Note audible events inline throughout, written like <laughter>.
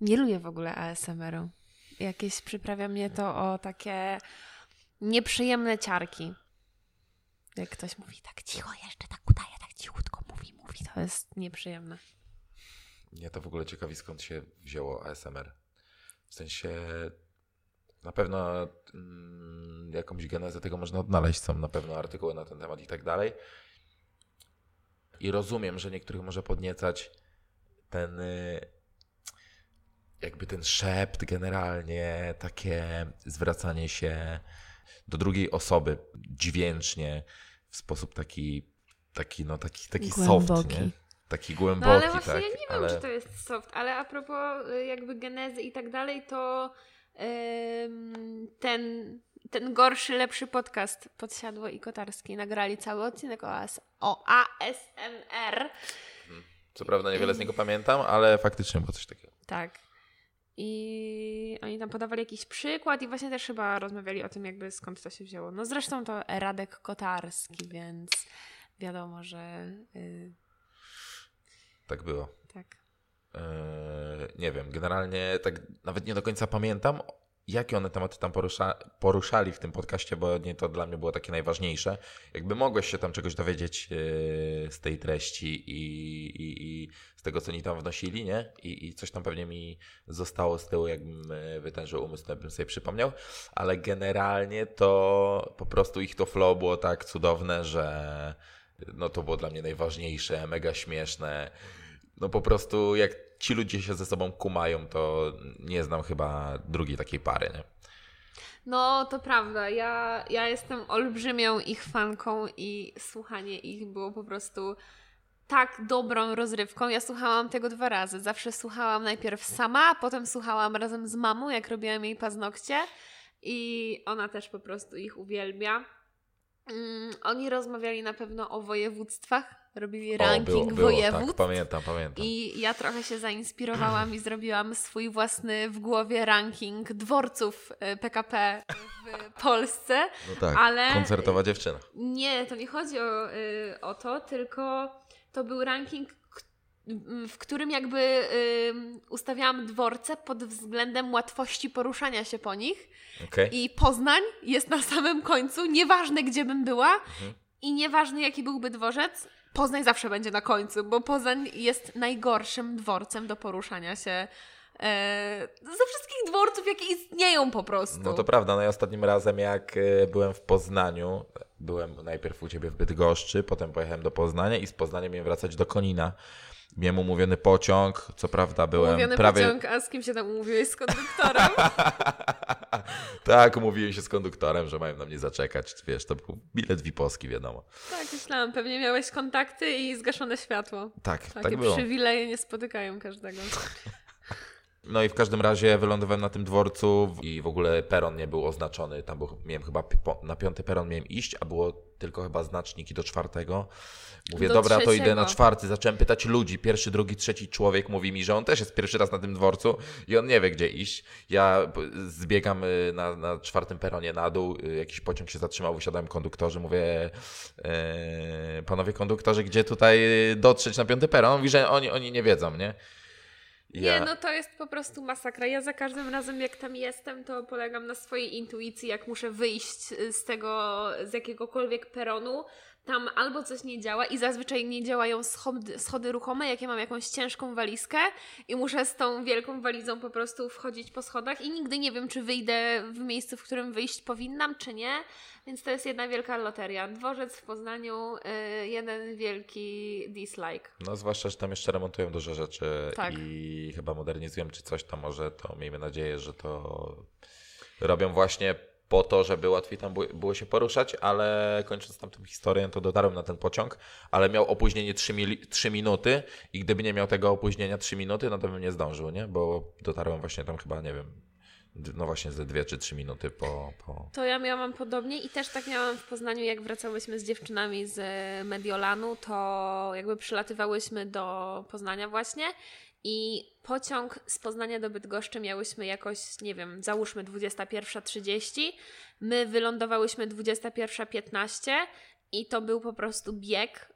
Nie lubię w ogóle ASMR-u. Jakieś przyprawia mnie to o takie nieprzyjemne ciarki. Jak ktoś mówi tak cicho jeszcze, tak udaje, tak cichutko mówi, mówi, to jest nieprzyjemne. Mnie to w ogóle ciekawi, skąd się wzięło ASMR. W sensie na pewno mm, jakąś genezę tego można odnaleźć, są na pewno artykuły na ten temat i tak dalej. I rozumiem, że niektórych może podniecać ten y, jakby ten szept generalnie, takie zwracanie się do drugiej osoby dźwięcznie w sposób taki, taki no taki, taki soft, nie? Taki głęboki, No ale właśnie tak. ja nie ale... wiem, czy to jest soft, ale a propos y, jakby genezy i tak dalej, to ym, ten, ten gorszy, lepszy podcast Podsiadło i Kotarski nagrali cały odcinek o, AS, o ASMR. Co prawda niewiele z niego pamiętam, ale faktycznie było coś takiego. Tak. I oni tam podawali jakiś przykład i właśnie też chyba rozmawiali o tym, jakby skąd to się wzięło. No zresztą to Radek Kotarski, więc wiadomo, że y, Tak było. tak. Eee, nie wiem, generalnie tak nawet nie do końca pamiętam, jakie one tematy tam porusza, poruszali w tym podcaście, bo nie to dla mnie było takie najważniejsze. Jakby mogłeś się tam czegoś dowiedzieć eee, z tej treści i, i, i z tego, co oni tam wnosili, nie? I, I coś tam pewnie mi zostało z tyłu, jakbym wytężył umysł, to bym sobie przypomniał, ale generalnie to po prostu ich to flow było tak cudowne, że no to było dla mnie najważniejsze, mega śmieszne. No po prostu jak ci ludzie się ze sobą kumają, to nie znam chyba drugiej takiej pary, nie? No, to prawda. Ja, ja jestem olbrzymią ich fanką i słuchanie ich było po prostu tak dobrą rozrywką. Ja słuchałam tego dwa razy. Zawsze słuchałam najpierw sama, a potem słuchałam razem z mamą, jak robiłam jej paznokcie. I ona też po prostu ich uwielbia. Mm, oni rozmawiali na pewno o województwach, robili ranking było, było, województw. Tak, pamiętam, pamiętam. I ja trochę się zainspirowałam i zrobiłam swój własny w głowie ranking dworców y, PKP w Polsce. No tak, ale- koncertowa dziewczyna. Nie, to nie chodzi o, y, o to, tylko to był ranking, k- m, w którym jakby y, ustawiałam dworce pod względem łatwości poruszania się po nich. Okej? I Poznań jest na samym końcu, nieważne gdzie bym była Mhm. i nieważne jaki byłby dworzec, Poznań zawsze będzie na końcu, bo Poznań jest najgorszym dworcem do poruszania się e, ze wszystkich dworców, jakie istnieją po prostu. No to prawda, no i ostatnim razem jak e, byłem w Poznaniu, byłem najpierw u Ciebie w Bydgoszczy, potem pojechałem do Poznania i z Poznania miałem wracać do Konina. Miałem umówiony pociąg, co prawda byłem Umówiony prawie... pociąg, a z kim się tam umówiłeś? Z konduktorem? <laughs> tak, umówiłem się z konduktorem, że mają na mnie zaczekać. Wiesz, to był bilet Wiposki, wiadomo. tak, myślałam. Pewnie miałeś kontakty i zgaszone światło. Tak, Takie tak było. przywileje nie spotykają każdego. <laughs> No i w każdym razie wylądowałem na tym dworcu i w ogóle peron nie był oznaczony. Tam był, miałem chyba na piąty peron miałem iść, a było tylko chyba znaczniki do czwartego. Mówię, Do dobra, to trzeciego. idę na czwarty. Zacząłem pytać ludzi. Pierwszy, drugi, trzeci człowiek mówi mi, że on też jest pierwszy raz na tym dworcu i on nie wie, gdzie iść. Ja zbiegam y, na, na czwartym peronie na dół. y, Jakiś pociąg się zatrzymał, wysiadałem konduktorzy. Mówię, e, panowie konduktorzy, gdzie tutaj dotrzeć na piąty peron? On mówi, że oni, oni nie wiedzą, nie? Nie, no to jest po prostu masakra. Ja za każdym razem, jak tam jestem, to polegam na swojej intuicji, jak muszę wyjść z tego, z jakiegokolwiek peronu. Tam albo coś nie działa i zazwyczaj nie działają schody, schody ruchome, jak ja mam jakąś ciężką walizkę i muszę z tą wielką walizą po prostu wchodzić po schodach i nigdy nie wiem, czy wyjdę w miejscu, w którym wyjść powinnam, czy nie. Więc to jest jedna wielka loteria. Dworzec w Poznaniu, y, jeden wielki dislike. No zwłaszcza, że tam jeszcze remontują dużo rzeczy Tak. i chyba modernizują czy coś tam może, to miejmy nadzieję, że to robią właśnie po to, żeby łatwiej tam było, się poruszać, ale kończąc tam tę historię, to dotarłem na ten pociąg, ale miał opóźnienie 3, mili- 3 minuty i gdyby nie miał tego opóźnienia 3 minuty, no to bym nie zdążył, nie? Bo dotarłem właśnie tam chyba, nie wiem, no właśnie ze 2 czy 3 minuty po... po... To ja miałam podobnie i też tak miałam w Poznaniu, jak wracałyśmy z dziewczynami z Mediolanu, to jakby przylatywałyśmy do Poznania właśnie i pociąg z Poznania do Bydgoszczy miałyśmy jakoś, nie wiem, załóżmy 21.30, my wylądowałyśmy 21.15 i to był po prostu bieg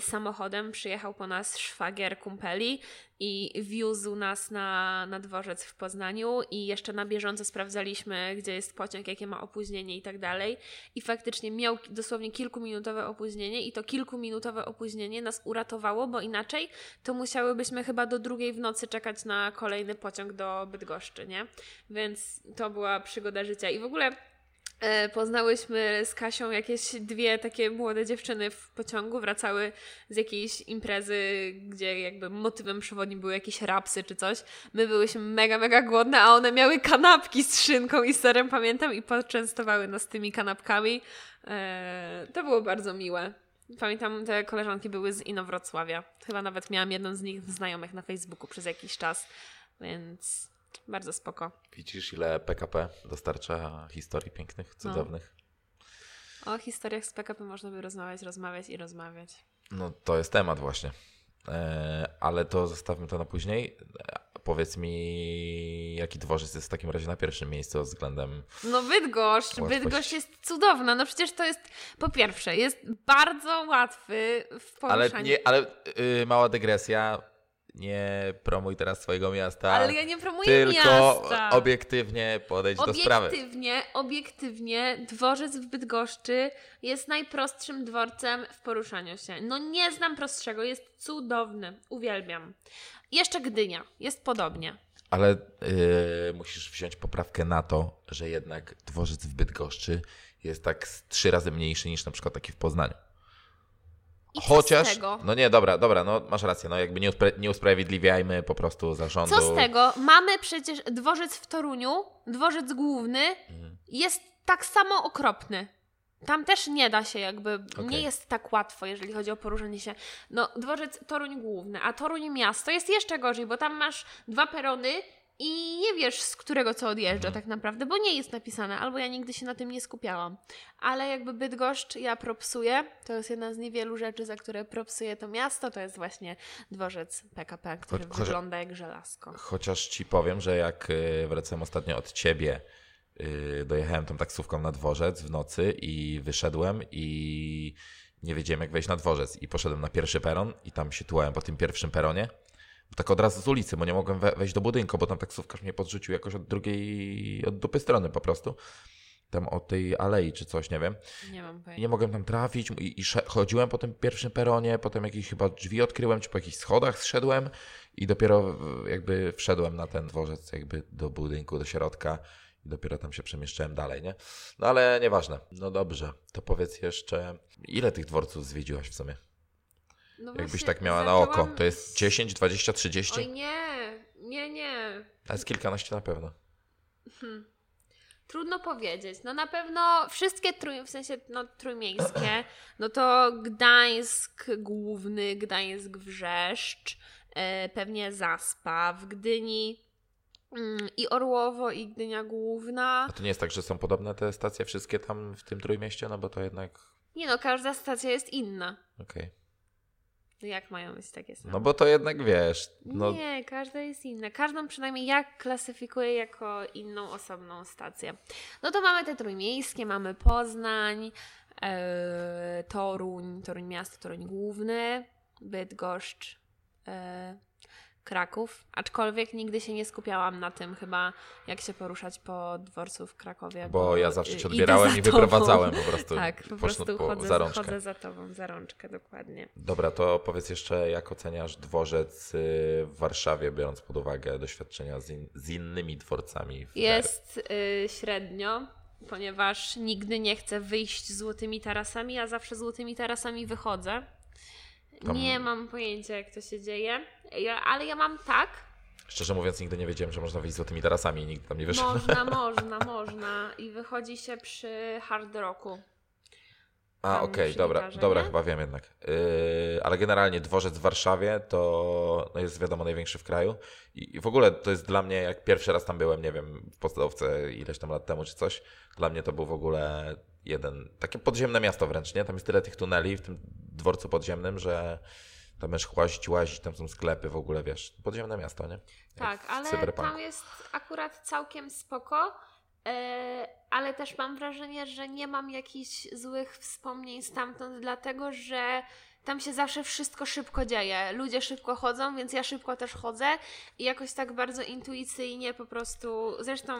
samochodem. Przyjechał po nas szwagier kumpeli i wiózł nas na, na dworzec w Poznaniu i jeszcze na bieżąco sprawdzaliśmy, gdzie jest pociąg, jakie ma opóźnienie i tak dalej. I faktycznie miał dosłownie kilkuminutowe opóźnienie i to kilkuminutowe opóźnienie nas uratowało, bo inaczej to musiałybyśmy chyba do drugiej w nocy czekać na kolejny pociąg do Bydgoszczy, nie? Więc to była przygoda życia. I w ogóle poznałyśmy z Kasią jakieś dwie takie młode dziewczyny w pociągu, wracały z jakiejś imprezy, gdzie jakby motywem przewodnim były jakieś rapsy czy coś. My byłyśmy mega, mega głodne, a one miały kanapki z szynką i serem, pamiętam, i poczęstowały nas tymi kanapkami. E, to było bardzo miłe. Pamiętam, te koleżanki były z Inowrocławia. Chyba nawet miałam jedną z nich znajomych na Facebooku przez jakiś czas, więc bardzo spoko. Widzisz, ile PKP dostarcza historii pięknych, cudownych. No. O historiach z PKP można by rozmawiać, rozmawiać i rozmawiać. No to jest temat właśnie. E, ale to zostawmy to na później. E, powiedz mi, jaki dworzec jest w takim razie na pierwszym miejscu względem. No, Bydgoszcz. Łatwość. Bydgoszcz jest cudowna. No przecież to jest, po pierwsze, jest bardzo łatwy w poruszaniu. Ale, nie, ale yy, mała dygresja nie promuj teraz swojego miasta. Ale ja nie promuję tylko miasta. obiektywnie podejść do sprawy. Obiektywnie, obiektywnie dworzec w Bydgoszczy jest najprostszym dworcem w poruszaniu się. No nie znam prostszego, jest cudowny, uwielbiam. Jeszcze Gdynia, jest podobnie. Ale yy, musisz wziąć poprawkę na to, że jednak dworzec w Bydgoszczy jest tak trzy razy mniejszy niż na przykład taki w Poznaniu. I Chociaż, no nie, dobra, dobra, no masz rację, no jakby nie, uspra- nie usprawiedliwiajmy po prostu zarządu. Co z tego? Mamy przecież dworzec w Toruniu, dworzec główny, mhm. jest tak samo okropny. Tam też nie da się jakby, okay. nie jest tak łatwo, jeżeli chodzi o poruszenie się. No, dworzec Toruń główny, a Toruń miasto jest jeszcze gorzej, bo tam masz dwa perony i nie wiesz, z którego co odjeżdża mhm. tak naprawdę, bo nie jest napisane, albo ja nigdy się na tym nie skupiałam. Ale jakby Bydgoszcz ja propsuję, to jest jedna z niewielu rzeczy, za które propsuję to miasto, to jest właśnie dworzec PKP, który Cho wygląda jak żelazko. Chociaż ci powiem, że jak y, wracałem ostatnio od ciebie, y, dojechałem tą taksówką na dworzec w nocy i wyszedłem i nie wiedziałem jak wejść na dworzec i poszedłem na pierwszy peron i tam się tułałem po tym pierwszym peronie tak od razu z ulicy, bo nie mogłem we, wejść do budynku, bo tam taksówkarz mnie podrzucił jakoś od drugiej, od dupy strony po prostu. Tam od tej alei czy coś, nie wiem. Nie mam pojęcia. Nie mogłem tam trafić i, i chodziłem po tym pierwszym peronie, potem jakieś chyba drzwi odkryłem, czy po jakichś schodach zszedłem i dopiero jakby wszedłem na ten dworzec jakby do budynku, do środka i dopiero tam się przemieszczałem dalej, nie? No ale nieważne. No dobrze, to powiedz jeszcze, ile tych dworców zwiedziłaś w sumie? No Jakbyś tak miała na oko. To jest 10, 20, 30? Oj nie, nie, nie. A jest kilkanaście na pewno. Hmm. Trudno powiedzieć. No na pewno wszystkie trój, w sensie no, trójmiejskie, <clears throat> no to Gdańsk główny, Gdańsk Wrzeszcz, e, pewnie Zaspa, w Gdyni mm, i Orłowo i Gdynia Główna. A to nie jest tak, że są podobne te stacje wszystkie tam w tym trójmieście, no bo to jednak... Nie no, każda stacja jest inna. Okej. Okay. No jak mają być takie same? No bo to jednak wiesz. No... Nie, każda jest inna. Każdą przynajmniej jak klasyfikuję jako inną osobną stację. No to mamy te trójmiejskie, mamy Poznań, e, Toruń, Toruń miasto, Toruń główny, Bydgoszcz, e, Kraków, aczkolwiek nigdy się nie skupiałam na tym chyba, jak się poruszać po dworcu w Krakowie. Bo, bo ja zawsze cię odbierałem i wyprowadzałem po prostu. <laughs> tak, po prostu po chodzę, za rączkę. chodzę za tobą, za rączkę, dokładnie. Dobra, to powiedz jeszcze, jak oceniasz dworzec y, w Warszawie, biorąc pod uwagę doświadczenia z, in, z innymi dworcami? Jest y, średnio, ponieważ nigdy nie chcę wyjść złotymi tarasami, a zawsze złotymi tarasami wychodzę. Tam... Nie mam pojęcia, jak to się dzieje, ja, ale ja mam tak. Szczerze mówiąc, nigdy nie wiedziałem, że można wyjść złotymi tarasami i nigdy tam nie wyszedłem. Można, <laughs> można, można. I wychodzi się przy hard rocku. A, okej, okay, dobra, dobra, chyba wiem jednak. Yy, ale generalnie dworzec w Warszawie to no jest wiadomo największy w kraju. I, I w ogóle to jest dla mnie, jak pierwszy raz tam byłem, nie wiem, w podstawce ileś tam lat temu czy coś, dla mnie to był w ogóle jeden, takie podziemne miasto wręcz, nie? Tam jest tyle tych tuneli w tym dworcu podziemnym, że tam możesz łazić, łazić, tam są sklepy w ogóle, wiesz, podziemne miasto, nie? Jak tak, ale tam jest akurat całkiem spoko, ale też mam wrażenie, że nie mam jakichś złych wspomnień stamtąd, dlatego że tam się zawsze wszystko szybko dzieje. Ludzie szybko chodzą, więc ja szybko też chodzę i jakoś tak bardzo intuicyjnie po prostu. Zresztą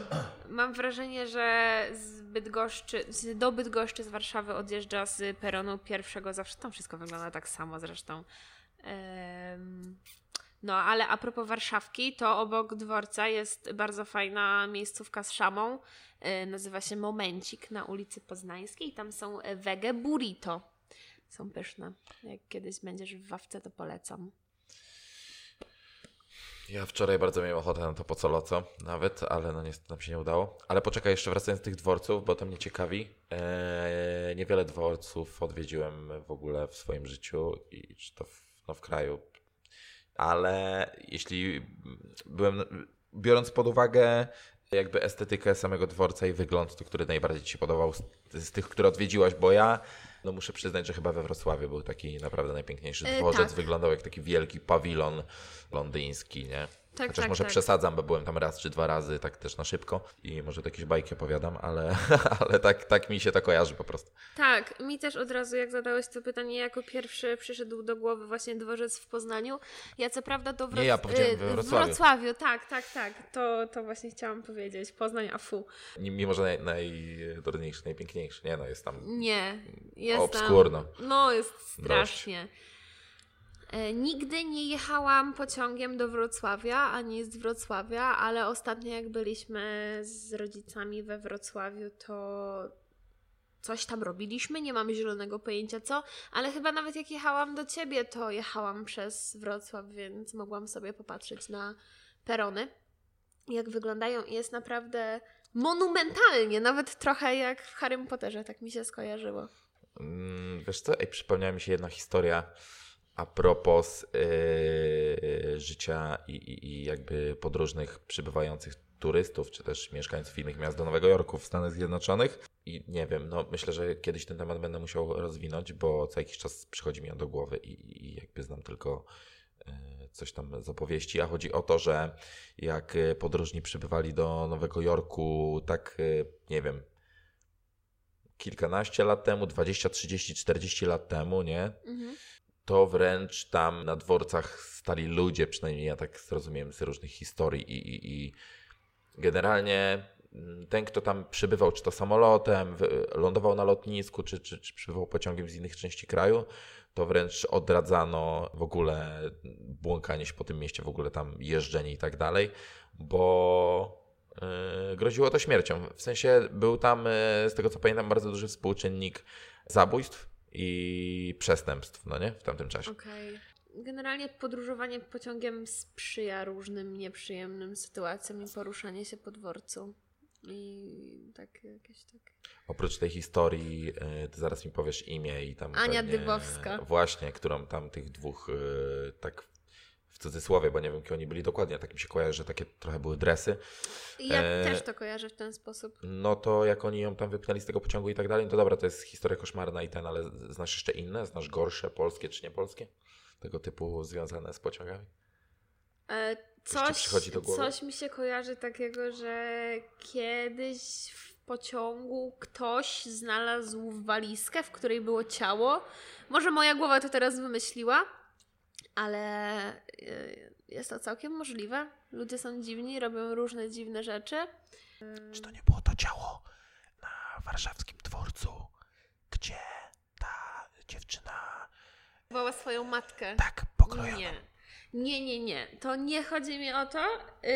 <clears throat> mam wrażenie, że z Bydgoszczy, do Bydgoszczy z Warszawy odjeżdża z peronu pierwszego. Zawsze tam wszystko wygląda tak samo zresztą. No, ale a propos Warszawki, to obok dworca jest bardzo fajna miejscówka z szamą. E, nazywa się Momencik na ulicy Poznańskiej. Tam są wege burrito. Są pyszne. Jak kiedyś będziesz w Wawce, to polecam. Ja wczoraj bardzo miałem ochotę na to po co nawet, ale no niestety nam się nie udało. Ale poczekaj, jeszcze wracając do tych dworców, bo to mnie ciekawi. Eee, niewiele dworców odwiedziłem w ogóle w swoim życiu i czy to w, no, w kraju. Ale jeśli byłem, biorąc pod uwagę jakby estetykę samego dworca i wygląd, to który najbardziej Ci się podobał z, z tych, które odwiedziłaś, bo ja no muszę przyznać, że chyba we Wrocławiu był taki naprawdę najpiękniejszy e, dworzec. tak. Wyglądał jak taki wielki pawilon londyński, nie? Tak, Chociaż tak, może tak. przesadzam, bo byłem tam raz czy dwa razy, tak też na szybko i może to jakieś bajki opowiadam, ale, <laughs> ale tak, tak mi się to kojarzy po prostu. Tak, mi też od razu jak zadałeś to pytanie, jako pierwszy przyszedł do głowy właśnie dworzec w Poznaniu. Ja co prawda do Wroc... Nie, ja powiedziałem Wrocławiu. W Wrocławiu, tak, tak, tak. To, to właśnie chciałam powiedzieć. Poznań, a fu. Mimo, że naj, najpiękniejszy. Nie no, jest tam... Nie, jest obskurno. Tam, no, jest strasznie. Dość. E, nigdy nie jechałam pociągiem do Wrocławia, ani z Wrocławia, ale ostatnio jak byliśmy z rodzicami we Wrocławiu, to coś tam robiliśmy, nie mam zielonego pojęcia co, ale chyba nawet jak jechałam do ciebie, to jechałam przez Wrocław, więc mogłam sobie popatrzeć na perony, jak wyglądają i jest naprawdę monumentalnie, nawet trochę jak w Harrym Potterze, tak mi się skojarzyło. Mm, wiesz co, ej, przypomniała mi się jedna historia a propos yy, życia i, i, i, jakby podróżnych przybywających turystów, czy też mieszkańców innych miast do Nowego Jorku w Stanach Zjednoczonych. I nie wiem, no myślę, że kiedyś ten temat będę musiał rozwinąć, bo co jakiś czas przychodzi mi on do głowy i, i jakby znam tylko yy, coś tam z opowieści, a chodzi o to, że jak podróżni przybywali do Nowego Jorku, tak yy, nie wiem, kilkanaście lat temu, 20, 30, 40 lat temu, nie? Mhm to wręcz tam na dworcach stali ludzie, przynajmniej ja tak zrozumiałem z różnych historii i, i, i generalnie mm, ten, kto tam przybywał, czy to samolotem, lądował na lotnisku, czy, czy, czy przybywał pociągiem z innych części kraju, to wręcz odradzano w ogóle błąkanie się po tym mieście, w ogóle tam jeżdżenie i tak dalej, bo yy, groziło to śmiercią. W sensie był tam, yy, z tego co pamiętam, bardzo duży współczynnik zabójstw, i przestępstw, no nie? W tamtym czasie. Okej. Okay. Generalnie podróżowanie pociągiem sprzyja różnym nieprzyjemnym sytuacjom i poruszanie się po dworcu. I tak jakieś tak. Oprócz tej historii, e, ty zaraz mi powiesz imię i tam. Ania pewnie, Dybowska. Właśnie, którą tam tych dwóch e, tak w cudzysłowie, bo nie wiem, kim oni byli dokładnie, tak mi się kojarzy, że takie trochę były dresy. Ja e... też to kojarzę w ten sposób. No to jak oni ją tam wypchnęli z tego pociągu i tak dalej, no to dobra, to jest historia koszmarna i ten, ale znasz jeszcze inne? Znasz gorsze, polskie czy niepolskie? Tego typu związane z pociągami? E, coś, coś mi się kojarzy takiego, że kiedyś w pociągu ktoś znalazł walizkę, w której było ciało. Może moja głowa to teraz wymyśliła, ale y, jest to całkiem możliwe. Ludzie są dziwni, robią różne dziwne rzeczy. Czy to nie było to ciało na warszawskim dworcu, gdzie ta dziewczyna. Woła swoją matkę. Tak, pokrojoną. Nie. Nie, nie, nie. To nie chodzi mi o to, yy,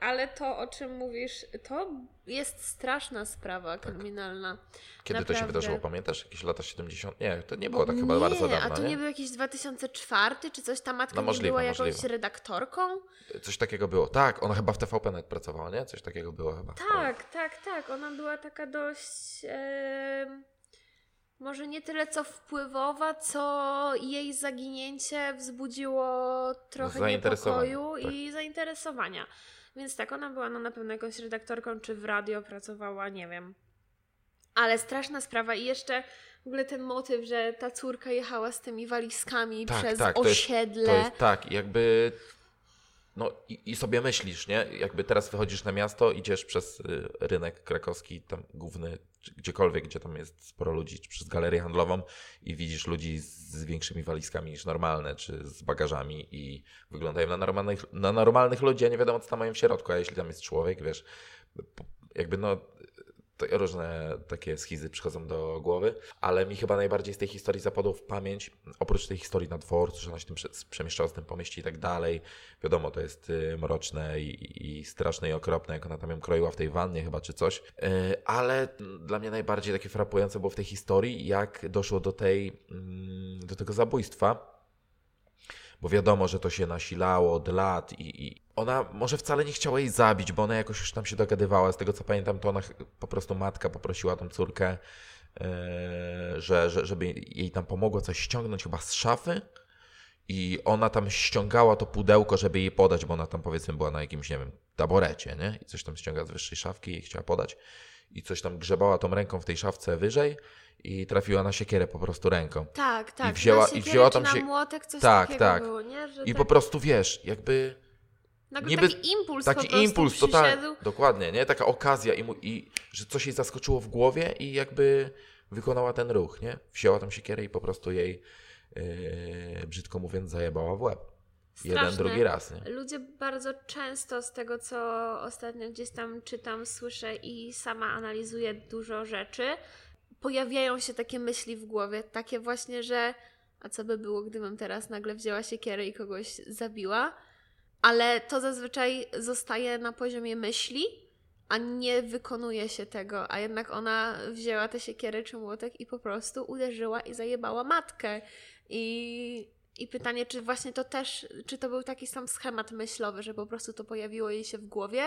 ale to, o czym mówisz, to jest straszna sprawa tak. kryminalna. Kiedy Naprawdę. to się wydarzyło, pamiętasz? Jakieś lata 70? Nie, to nie było tak chyba bardzo dawno. A to nie, nie był jakiś 2004 czy coś? Ta matka no, możliwe, nie była jakąś możliwe. redaktorką? Coś takiego było. Tak, ona chyba w TVP nawet pracowała, nie? Coś takiego było chyba. Tak, tak, tak. Ona była taka dość. Yy może nie tyle co wpływowa, co jej zaginięcie wzbudziło trochę niepokoju tak. i zainteresowania. Więc tak, ona była no, na pewno jakąś redaktorką, czy w radio pracowała, nie wiem. Ale straszna sprawa i jeszcze w ogóle ten motyw, że ta córka jechała z tymi walizkami tak, przez tak, osiedle. To jest, to jest, tak, jakby no i, i, sobie myślisz, nie? Jakby teraz wychodzisz na miasto, idziesz przez y, rynek krakowski, tam główny, gdziekolwiek, gdzie tam jest sporo ludzi, czy przez galerię handlową i widzisz ludzi z, większymi walizkami niż normalne, czy z bagażami i wyglądają na normalnych, na normalnych ludzi, a nie wiadomo, co tam mają w środku, a jeśli tam jest człowiek, wiesz, jakby no różne takie schizy przychodzą do głowy, ale mi chyba najbardziej z tej historii zapadło w pamięć, oprócz tej historii na dworcu, że ona się tym przemieszczała z tym po mieście i tak dalej. Wiadomo, to jest y, mroczne i, i straszne i okropne, jak ona tam ją kroiła w tej wannie chyba czy coś, y, ale dla mnie najbardziej takie frapujące było w tej historii, jak doszło do tej, mm, do tego zabójstwa bo wiadomo, że to się nasilało od lat i, i, ona może wcale nie chciała jej zabić, bo ona jakoś już tam się dogadywała. Z tego co pamiętam, to ona po prostu matka poprosiła tą córkę, yy, że, że, żeby jej tam pomogło coś ściągnąć chyba z szafy. I ona tam ściągała to pudełko, żeby jej podać, bo ona tam powiedzmy była na jakimś, nie wiem, taborecie, nie? I coś tam ściąga z wyższej szafki i chciała podać. I coś tam grzebała tą ręką w tej szafce wyżej i trafiła na siekierę po prostu ręką. Tak, tak. I wzięła, i wzięła tam się. młotek, coś tak, tak. Było, nie? Że I tak... po prostu wiesz, jakby. Nagle Niby taki impuls taki po impuls totalnie. Dokładnie, nie? Taka okazja i, mu, i że coś jej zaskoczyło w głowie i jakby wykonała ten ruch, nie? Wzięła tam siekierę i po prostu jej yy, brzydko mówiąc zajebała w łeb. Straszne. Jeden, drugi raz. Nie? Ludzie bardzo często z tego, co ostatnio gdzieś tam czytam, słyszę i sama analizuję dużo rzeczy, pojawiają się takie myśli w głowie, takie właśnie, że a co by było, gdybym teraz nagle wzięła siekierę i kogoś zabiła? Ale to zazwyczaj zostaje na poziomie myśli, a nie wykonuje się tego, a jednak ona wzięła tę siekierę czy młotek i po prostu uderzyła i zajebała matkę. I, I pytanie, czy właśnie to też, czy to był taki sam schemat myślowy, że po prostu to pojawiło jej się w głowie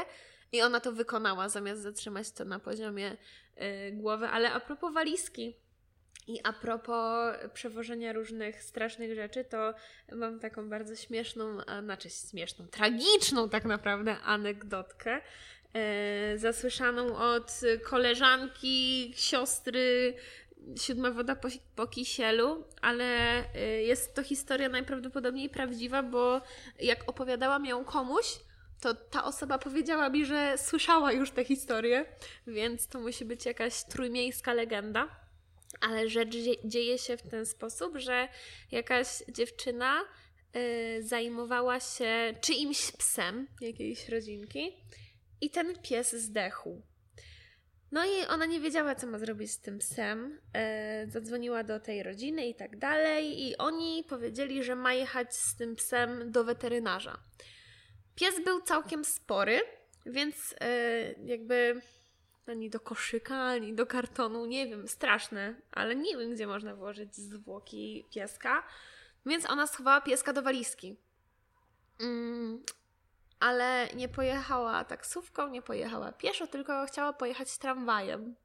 i ona to wykonała, zamiast zatrzymać to na poziomie y, głowy. Ale a propos walizki, i a propos przewożenia różnych strasznych rzeczy, to mam taką bardzo śmieszną, a znaczy śmieszną, tragiczną tak naprawdę anegdotkę. E, zasłyszaną od koleżanki, siostry, siódma woda po, po kisielu, ale e, jest to historia najprawdopodobniej prawdziwa, bo jak opowiadałam ją komuś, to ta osoba powiedziała mi, że słyszała już tę historię, więc to musi być jakaś trójmiejska legenda. Ale rzecz dzieje się w ten sposób, że jakaś dziewczyna y, zajmowała się czyimś psem jakiejś rodzinki i ten pies zdechł. No i ona nie wiedziała, co ma zrobić z tym psem. Y, zadzwoniła do tej rodziny i tak dalej, i oni powiedzieli, że ma jechać z tym psem do weterynarza. Pies był całkiem spory, więc y, jakby ani do koszyka, ani do kartonu, nie wiem, straszne, ale nie wiem, gdzie można włożyć zwłoki pieska. Więc ona schowała pieska do walizki. Mm, ale nie pojechała taksówką, nie pojechała pieszo, tylko chciała pojechać tramwajem.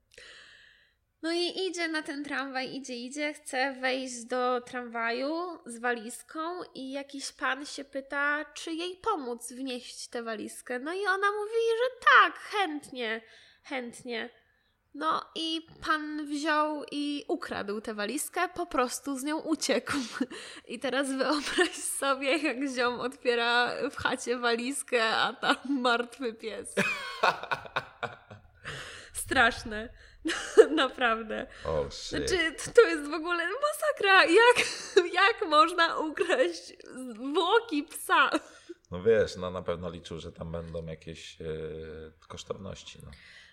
No i idzie na ten tramwaj, idzie, idzie, chce wejść do tramwaju z walizką i jakiś pan się pyta, czy jej pomóc wnieść tę walizkę. No i ona mówi, że tak, chętnie chętnie. No i pan wziął i ukradł tę walizkę, po prostu z nią uciekł. <laughs> I teraz wyobraź sobie, jak ziom otwiera w chacie walizkę, a tam martwy pies. <laughs> Straszne. <laughs> Naprawdę. Oh, shit. Znaczy, to jest w ogóle masakra. Jak, jak można ukraść zwłoki psa? No wiesz, no na pewno liczył, że tam będą jakieś yy, kosztowności. No.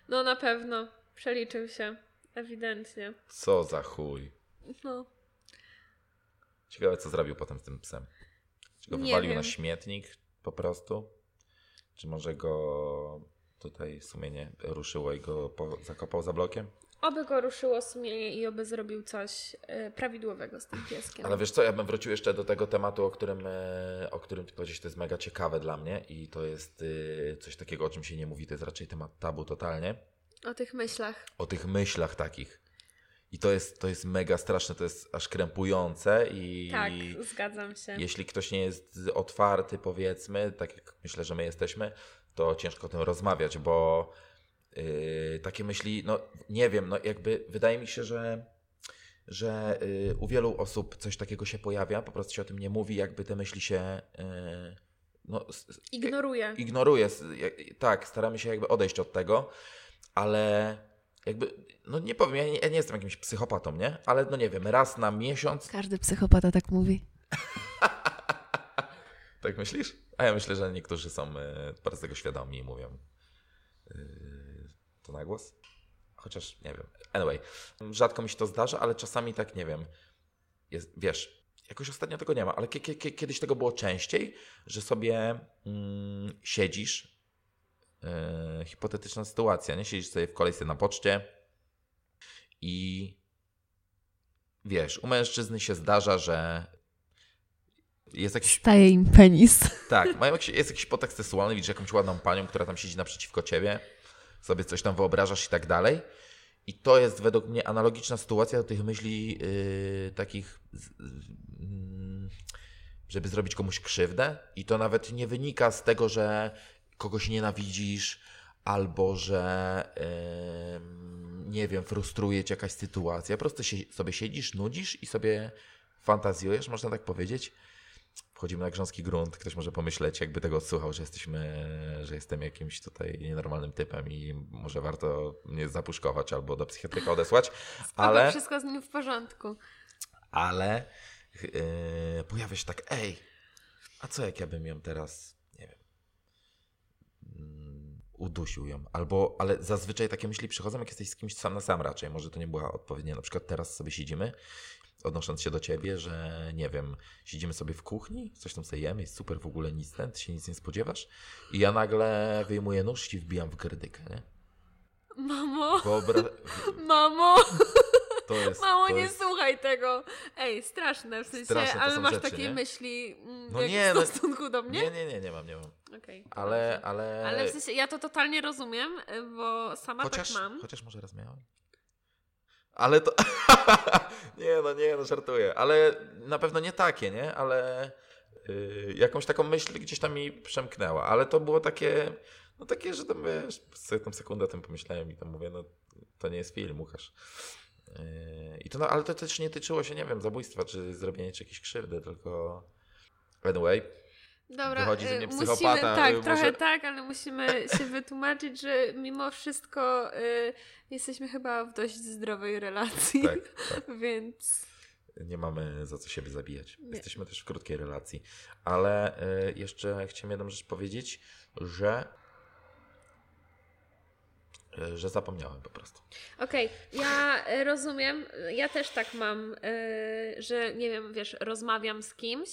No na pewno. Przeliczył się. Ewidentnie. Co za chuj. No. Ciekawe, co zrobił potem z tym psem. Czy go wywalił na śmietnik po prostu? Czy może go tutaj sumienie ruszyło i go po, zakopał za blokiem? Oby go ruszyło sumienie i oby zrobił coś y, prawidłowego z tym pieskiem. Ale wiesz co, ja bym wrócił jeszcze do tego tematu, o którym, y, o którym ty powiedziałeś, to jest mega ciekawe dla mnie i to jest y, coś takiego, o czym się nie mówi, to jest raczej temat tabu totalnie. O tych myślach. O tych myślach takich. I to jest, to jest mega straszne, to jest aż krępujące i... Tak, zgadzam się. Jeśli ktoś nie jest otwarty, powiedzmy, tak jak myślę, że my jesteśmy, to ciężko o tym rozmawiać, bo Yy, takie myśli, no nie wiem, no jakby wydaje mi się, że, że yy, u wielu osób coś takiego się pojawia, po prostu się o tym nie mówi, jakby te myśli się yy, no, s- jak- Tak, staramy się jakby odejść od tego, ale jakby, no nie powiem, ja nie, ja nie jestem jakimś psychopatą, nie? Ale no nie wiem, raz na miesiąc. Każdy psychopata tak mówi. <laughs> Tak myślisz? A ja myślę, że niektórzy są e, bardzo tego świadomi i mówią e, to na głos. Chociaż nie wiem. Anyway, rzadko mi się to zdarza, ale czasami tak nie wiem. Jest, wiesz, jakoś ostatnio tego nie ma, ale kie- kie- kie- kiedyś tego było częściej, że sobie mm, siedzisz. E, hipotetyczna sytuacja, nie? Siedzisz sobie w kolejce na poczcie i wiesz, u mężczyzny się zdarza, że jest jakiś Staje im penis. tak, mają jakiś, jest jakiś podtekst seksualny, widzisz jakąś ładną panią, która tam siedzi naprzeciwko ciebie, sobie coś tam wyobrażasz i tak dalej. I to jest według mnie analogiczna sytuacja do tych myśli yy, takich, mm, żeby zrobić komuś krzywdę. I to nawet nie wynika z tego, że kogoś nienawidzisz albo że nie wiem, frustruje cię jakaś sytuacja. Po prostu się, sobie siedzisz, nudzisz i sobie fantazjujesz, można tak powiedzieć wchodzimy na grząski grunt, ktoś może pomyśleć, jakby tego odsłuchał, że jesteśmy, że jestem jakimś tutaj nienormalnym typem i może warto mnie zapuszkować albo do psychiatryka odesłać, <laughs> Ale ale, wszystko z nim w porządku. ale yy, pojawia się tak, ej, a co jak ja bym ją teraz, udusił ją, albo, ale zazwyczaj takie myśli przychodzą, jak jesteś z kimś sam na sam raczej, może to nie była odpowiednia, na przykład teraz sobie siedzimy, odnosząc się do ciebie, że nie wiem, siedzimy sobie w kuchni, coś tam sobie jemy, jest super w ogóle nic ten, ty się nic nie spodziewasz? I ja nagle wyjmuję nóż i wbijam w gardykę, nie? Mamo, Wyobra- mamo, to jest, mamo, to nie jest... słuchaj tego. Ej, straszne w sensie, Straszne ale masz rzeczy, takie nie? myśli mm, No w nie, nie, no- stosunku do mnie? Nie, nie, nie, nie mam, nie mam. Okej. Ale, ale... Ale w sensie, ja to totalnie rozumiem, y, bo sama chociaż, tak mam. chociaż może raz miałem. Ale to... <laughs> nie, no nie, no żartuję. Ale na pewno nie takie, nie? Ale yy, jakąś taką myśl gdzieś tam mi przemknęła. Ale to było takie... No takie, że tam wiesz, sobie tam sekundę o tym pomyślałem i tam mówię, no to nie jest film, Łukasz. Yy, I to, no, ale to też nie tyczyło się, nie wiem, zabójstwa, czy zrobienia czy jakiejś krzywdy, tylko... Anyway, Dobra, Wychodzi ze y, mnie musimy, psychopata, tak, y, trochę tak, ale musimy się wytłumaczyć, że mimo wszystko y, jesteśmy chyba w dość zdrowej relacji, tak, tak. <laughs> więc Nie mamy za co siebie zabijać. Nie. Jesteśmy też w krótkiej relacji. Ale y, jeszcze chciałem jedną rzecz powiedzieć, że y, że zapomniałem po prostu. Okej, ja e, rozumiem, ja też tak mam, e, że nie wiem, wiesz, rozmawiam z kimś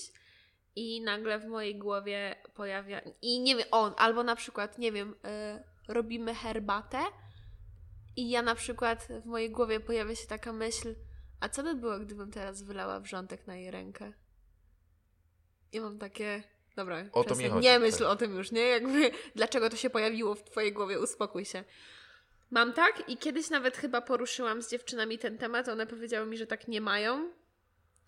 i nagle w mojej głowie pojawia, i nie wiem, on, albo na przykład, nie wiem, e, robimy herbatę i ja na przykład w mojej głowie pojawia się taka myśl, a co by było, gdybym teraz wylała wrzątek na jej rękę? I mam takie, dobra, O to mi chodzi, nie tak. myśl o tym już, nie? Jakby, dlaczego to się pojawiło w twojej głowie, uspokój się. Mam tak i kiedyś nawet chyba poruszyłam z dziewczynami ten temat. One powiedziały mi, że tak nie mają.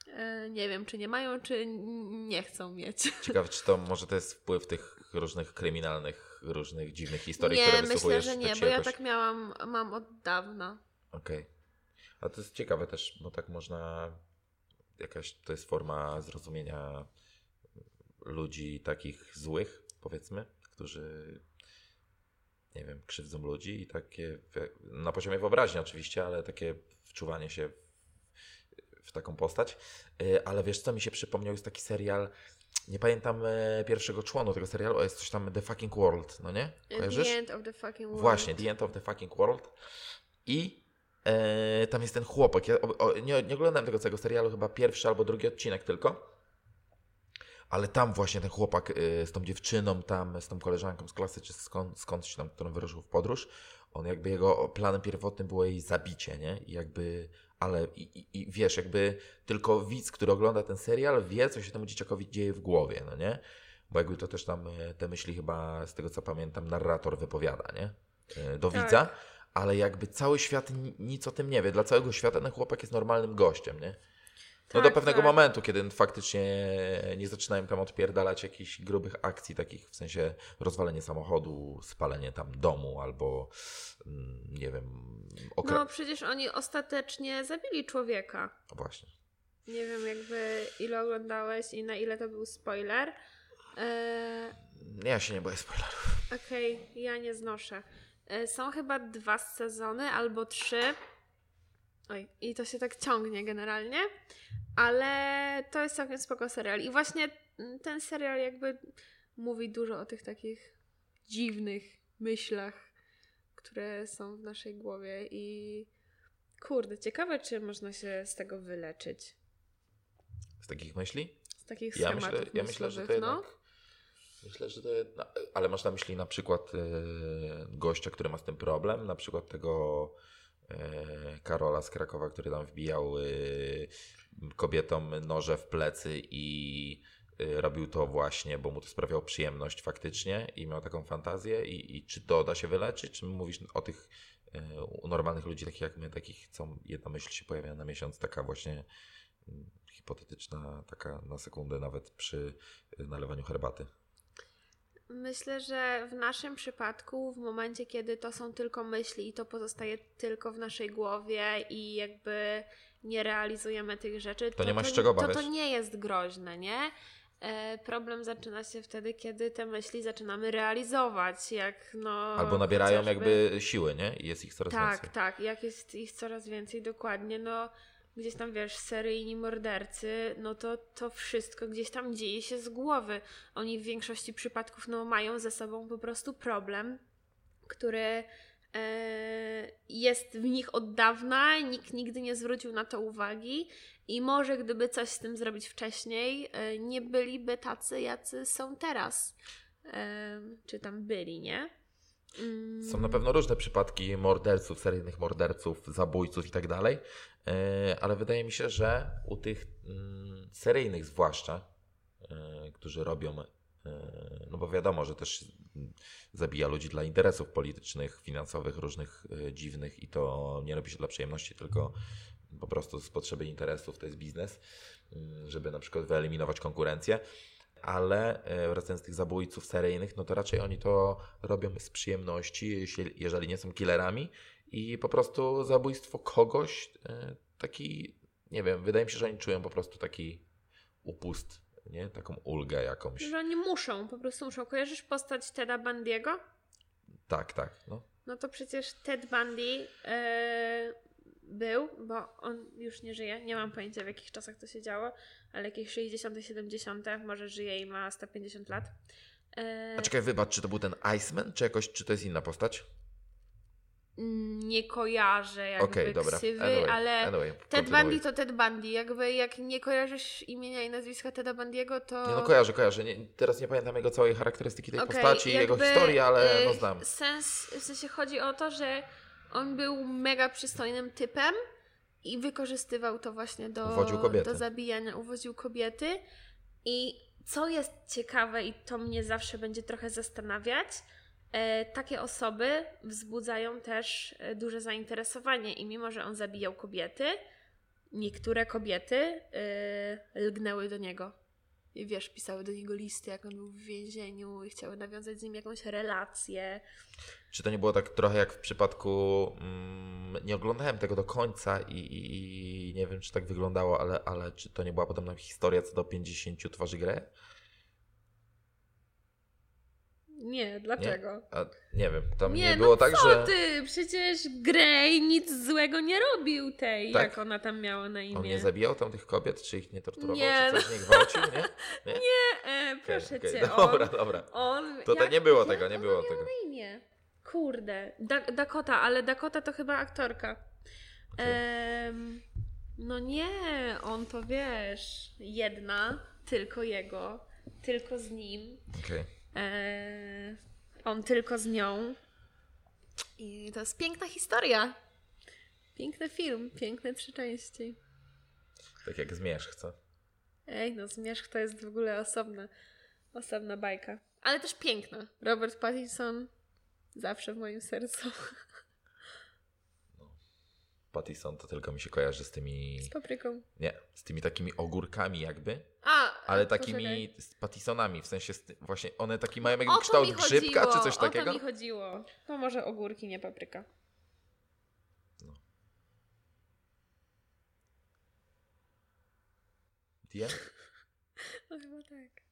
E, nie wiem, czy nie mają, czy nie chcą mieć. <laughs> Ciekawe, czy to może to jest wpływ tych różnych kryminalnych, różnych dziwnych historii, nie, które myślę, wysłuchujesz. że nie, tak bo ja jakoś... tak miałam, mam od dawna. Okej. A to jest ciekawe też, bo tak można. Jakaś to jest forma zrozumienia ludzi takich złych, powiedzmy, którzy nie wiem, krzywdzą ludzi i takie na poziomie wyobraźni oczywiście, ale takie wczuwanie się w, taką postać. Y, Ale wiesz, co mi się przypomniał, jest taki serial. Nie pamiętam e, pierwszego członu tego serialu, jest coś tam The Fucking World, no nie? Kojarzysz? The end of the fucking world. Właśnie, The End of the Fucking World. I e, tam jest ten chłopak. Ja o, o, nie, nie oglądałem tego całego serialu, chyba pierwszy albo drugi odcinek tylko. Ale tam właśnie ten chłopak e, z tą dziewczyną, tam z tą koleżanką z klasy, czy skąd, skądś tam, którą wyruszył w podróż, on jakby jego planem pierwotnym było jej zabicie, nie? I jakby, ale i, i, i wiesz, jakby tylko widz, który ogląda ten serial, wie, co się temu dzieciakowi dzieje w głowie, no nie? Bo jakby to też tam e, te myśli chyba, z tego co pamiętam, narrator wypowiada, nie? E, Do Tak. widza, ale jakby cały świat ni- nic o tym nie wie. Dla całego świata ten chłopak jest normalnym gościem, nie? No do Tak, pewnego tak. momentu, kiedy faktycznie nie zaczynają tam odpierdalać jakichś grubych akcji, takich w sensie rozwalenie samochodu, spalenie tam domu albo mm, nie wiem, okra... No przecież oni ostatecznie zabili człowieka. No właśnie. Nie wiem jakby ile oglądałeś i na ile to był spoiler. E, Ja się nie boję spoilerów. Okej, ja nie znoszę. E, Są chyba dwa sezony albo trzy. Oj, i to się tak ciągnie generalnie, ale to jest całkiem spoko serial. I właśnie ten serial jakby mówi dużo o tych takich dziwnych myślach, które są w naszej głowie i kurde, ciekawe czy można się z tego wyleczyć. Z takich myśli? Z takich Ja myślę, ja myślę że to myślowych, jednak. no. Myślę, że to jednak. Ale masz na myśli na przykład e, gościa, który ma z tym problem, na przykład tego Karola z Krakowa, który tam wbijał e, kobietom noże w plecy i e, robił to właśnie, bo mu to sprawiało przyjemność faktycznie i miał taką fantazję i, i czy to da się wyleczyć, czy mówisz o tych e, u normalnych ludzi, takich jak my, takich, co jedna myśl się pojawia na miesiąc, taka właśnie mm, hipotetyczna, taka na sekundę nawet przy nalewaniu herbaty. Myślę, że w naszym przypadku, w momencie, kiedy to są tylko myśli i to pozostaje tylko w naszej głowie i jakby nie realizujemy tych rzeczy, To nie masz czego to, obawiać. to nie jest groźne, nie? E, problem zaczyna się wtedy, kiedy te myśli zaczynamy realizować, jak no... Albo nabierają chociażby- jakby siły, nie? I jest ich coraz tak, więcej. tak. Jak jest ich coraz więcej, dokładnie, no gdzieś tam, wiesz, seryjni mordercy, no to to wszystko gdzieś tam dzieje się z głowy. Oni w większości przypadków, no mają ze sobą po prostu problem, który e, jest w nich od dawna, nikt nigdy nie zwrócił na to uwagi i może gdyby coś z tym zrobić wcześniej, e, nie byliby tacy, jacy są teraz. E, czy tam byli, nie? Mm. Są na pewno różne przypadki morderców, seryjnych morderców, zabójców i tak dalej, e, ale wydaje mi się, że u tych mm, seryjnych zwłaszcza, e, którzy robią, e, no bo wiadomo, że też mm, zabija ludzi dla interesów politycznych, finansowych, różnych dziwnych i to nie robi się dla przyjemności, tylko po prostu z potrzeby interesów, to jest biznes, mm, żeby na przykład wyeliminować konkurencję ale e, wracając do tych zabójców seryjnych, no to raczej oni to robią z przyjemności, jeżeli nie są killerami i po prostu zabójstwo kogoś, e, taki, nie wiem, wydaje mi się, że oni czują po prostu taki upust, nie? Taką ulgę jakąś. Że oni muszą, po prostu muszą. Kojarzysz postać Teda Bundy'ego? Tak, tak, no. No to przecież Ted Bundy e, był, bo on już nie żyje. Nie mam pojęcia w jakich czasach to się działo, ale jakieś 60., 70., może żyje i ma 150 lat. E, A czekaj, wybacz, czy to był ten Iceman, czy jakoś, czy to jest inna postać? nie kojarzę jakby Okej, dobra. ksywy, Anyway, ale anyway, Ted. Bundy to Ted Bundy. Jakby jak nie kojarzysz imienia i nazwiska Teda Bundy'ego, to... Nie, no kojarzę, kojarzę. Nie, teraz nie pamiętam jego całej charakterystyki tej Okej, postaci, jego historii, ale y, no znam. Sens, w sensie chodzi o to, że on był mega przystojnym typem i wykorzystywał to właśnie do, do zabijania, uwodził kobiety. I co jest ciekawe i to mnie zawsze będzie trochę zastanawiać, e, takie osoby wzbudzają też e, duże zainteresowanie i mimo, że on zabijał kobiety, niektóre kobiety e, lgnęły do niego. Wiesz, pisały do niego listy, jak on był w więzieniu i chciały nawiązać z nim jakąś relację. Czy to nie było tak trochę jak w przypadku. Mm, nie oglądałem tego do końca i, i, i nie wiem, czy tak wyglądało, ale, ale czy to nie była podobna historia co do 50 twarzy gry? Nie, dlaczego? A, nie wiem, tam nie, Nie, było no tak, co że ty? Przecież Grey nic złego nie robił tej, Tak? jak ona tam miała na imię. on nie zabijał tam tych kobiet, czy ich nie torturował, Nie, czy coś nie gwałcił, <laughs> nie? nie? E, proszę Okej, cię, okej, Dobra, on, dobra. on... To to jak- nie było jak tego, nie było tego. na imię? Kurde. Da Dakota, ale Dakota to chyba aktorka. Okej. Em, no nie, on to wiesz, jedna, tylko jego, tylko z nim. Okej. E, on tylko z nią. I to jest piękna historia. Piękny film, piękne trzy części. Tak jak zmierzch, co? Ej, no Zmierzch to jest w ogóle osobna, osobna bajka. Ale też piękna. Robert Pattinson zawsze w moim sercu. <laughs> Pattison to tylko mi się kojarzy z tymi. Z papryką. Nie, z tymi takimi ogórkami jakby. A, Ale takimi poczekaj. z Pattisonami, w sensie ty, właśnie one taki mają O jakby kształt grzybka czy coś O takiego. to mi chodziło. To może ogórki, nie papryka. Die? <laughs> No chyba tak.